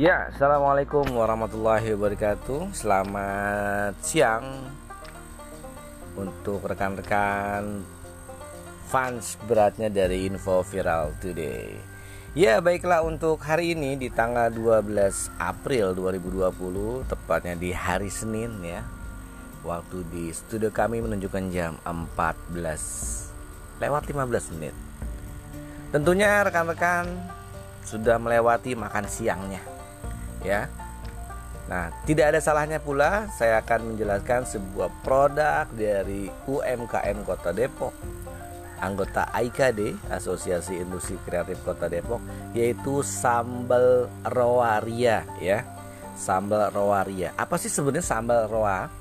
Ya, assalamualaikum warahmatullahi wabarakatuh. Selamat siang untuk rekan-rekan fans beratnya dari Info Viral Today. Ya, baiklah untuk hari ini di tanggal 12 April 2020, tepatnya di hari Senin ya. Waktu di studio kami menunjukkan jam 14 lewat 15 menit. Tentunya rekan-rekan sudah melewati makan siangnya ya. Nah, tidak ada salahnya pula saya akan menjelaskan sebuah produk dari UMKM Kota Depok anggota AIKD Asosiasi Industri Kreatif Kota Depok yaitu sambal roaria ya. Sambal roaria. Apa sih sebenarnya sambal roa?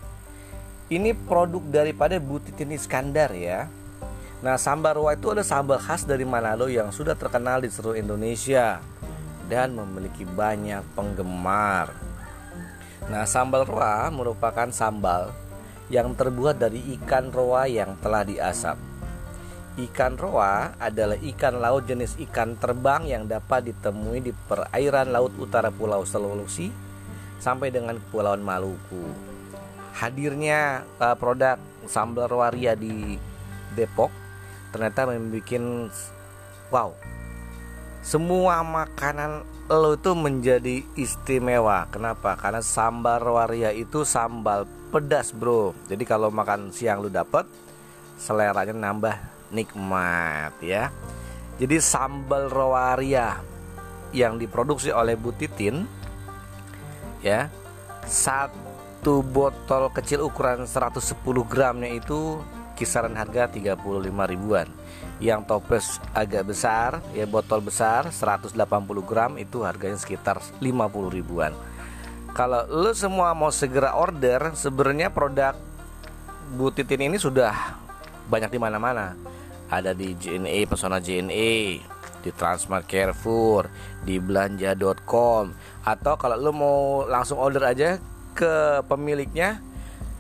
Ini produk daripada Butitin Iskandar ya. Nah, sambal roa itu adalah sambal khas dari Manado yang sudah terkenal di seluruh Indonesia dan memiliki banyak penggemar. Nah, sambal roa merupakan sambal yang terbuat dari ikan roa yang telah diasap. Ikan roa adalah ikan laut jenis ikan terbang yang dapat ditemui di perairan laut utara Pulau Sulawesi sampai dengan Kepulauan Maluku. Hadirnya uh, produk sambal roa ria di Depok ternyata membuat wow semua makanan lo itu menjadi istimewa. Kenapa? Karena sambal waria itu sambal pedas, Bro. Jadi kalau makan siang lu dapet seleranya nambah nikmat ya. Jadi sambal rawaria yang diproduksi oleh Bu Titin ya. Satu botol kecil ukuran 110 gramnya itu kisaran harga 35 ribuan. Yang toples agak besar ya botol besar 180 gram itu harganya sekitar 50 ribuan. Kalau lo semua mau segera order sebenarnya produk Butitin ini sudah banyak di mana-mana. Ada di JNE Pesona JNE di Transmart Carrefour di belanja.com atau kalau lo mau langsung order aja ke pemiliknya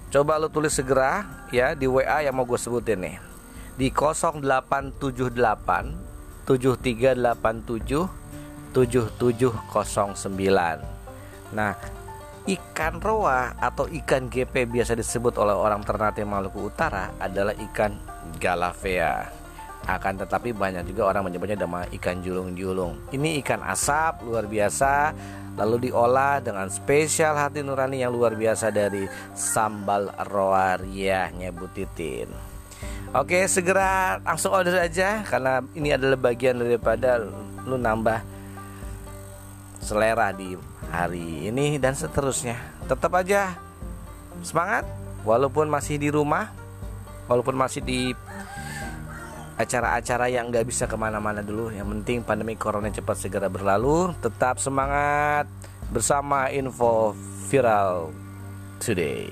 coba lo tulis segera ya di WA yang mau gue sebutin nih di 0878 7387 7709. Nah, ikan roa atau ikan GP biasa disebut oleh orang Ternate Maluku Utara adalah ikan galavea. Akan tetapi banyak juga orang menyebutnya nama ikan julung-julung. Ini ikan asap luar biasa lalu diolah dengan spesial hati nurani yang luar biasa dari sambal roa riahnya Butitin. Oke, segera langsung order aja karena ini adalah bagian daripada lu nambah selera di hari ini dan seterusnya. Tetap aja semangat walaupun masih di rumah, walaupun masih di acara-acara yang nggak bisa ke mana-mana dulu. Yang penting pandemi corona cepat segera berlalu. Tetap semangat bersama info viral today.